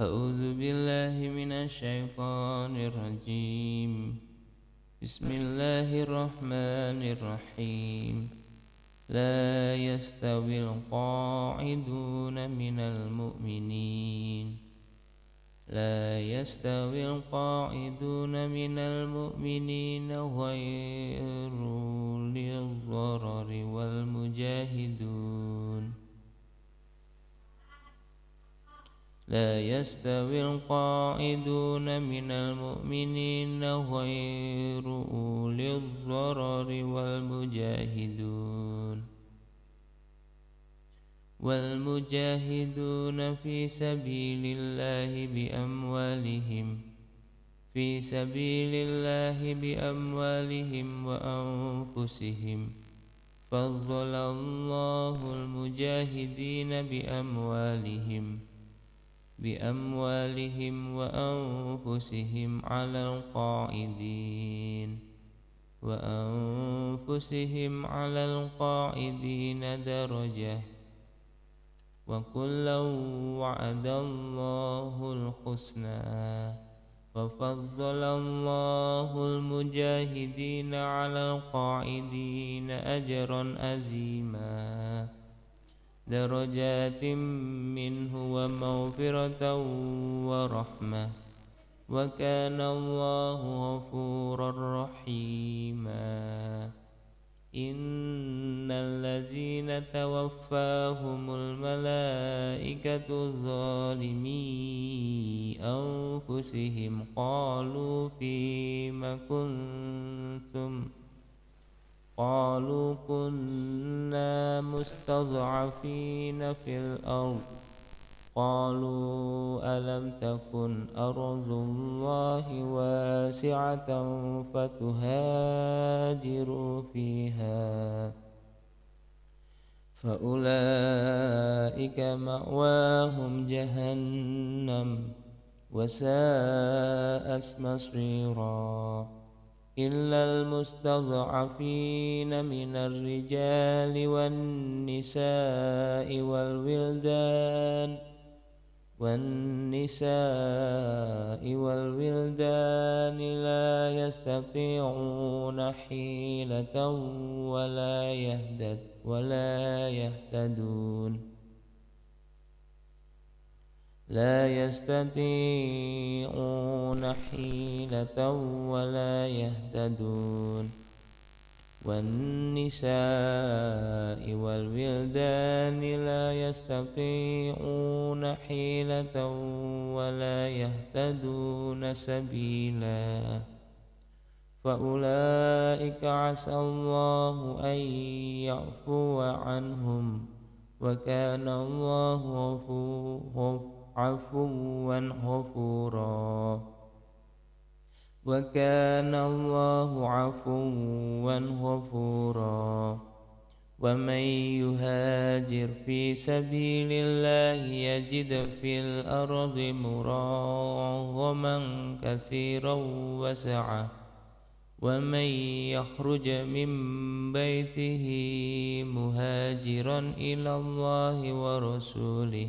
أعوذ بالله من الشيطان الرجيم. بسم الله الرحمن الرحيم. لا يستوي القاعدون من المؤمنين. لا يستوي القاعدون من المؤمنين غير للضرر والمجاهدون. لا يستوي القاعدون من المؤمنين غير أولي الضرر والمجاهدون. والمجاهدون في سبيل الله بأموالهم في سبيل الله بأموالهم وأنفسهم. فضل الله المجاهدين بأموالهم. بأموالهم وأنفسهم على القاعدين. وأنفسهم على القاعدين درجة. وكلا وعد الله الحسنى. وفضل الله المجاهدين على القاعدين أجرا عظيما درجات منه ومغفرة ورحمة. وكان الله غفورا رحيما. إن الذين توفاهم الملائكة ظالمي أنفسهم قالوا فيم كنتم قالوا كنا مستضعفين في الأرض. قالوا ألم تكن أرض الله واسعة فتهاجروا فيها؟ فأولئك مأواهم جهنم وساءت مصيرا. إلا المستضعفين من الرجال والنساء والولدان والنساء والولدان لا يستطيعون حيلة ولا يهتد ولا يهتدون لا يستطيعون حيلة ولا يهتدون. والنساء والولدان لا يستطيعون حيلة ولا يهتدون سبيلا. فأولئك عسى الله أن يعفو عنهم وكان الله عفوا غفورا. وكان الله عفوا غفورا. ومن يهاجر في سبيل الله يجد في الأرض مراغما كثيرا وسعة ومن يخرج من بيته مهاجرا إلى الله ورسوله.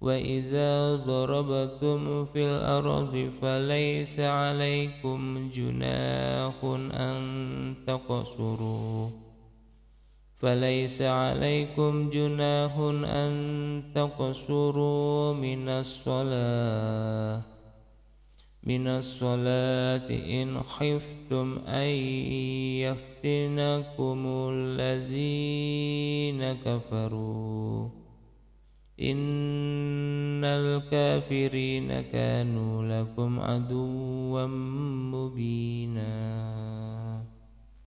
وإذا ضربتم في الأرض فليس عليكم جناح أن تقصروا فليس عليكم جناح أن تقصروا من الصلاة من الصلاة إن خفتم أن يفتنكم الذين كفروا إن الكافرين كانوا لكم عدوا مبينا.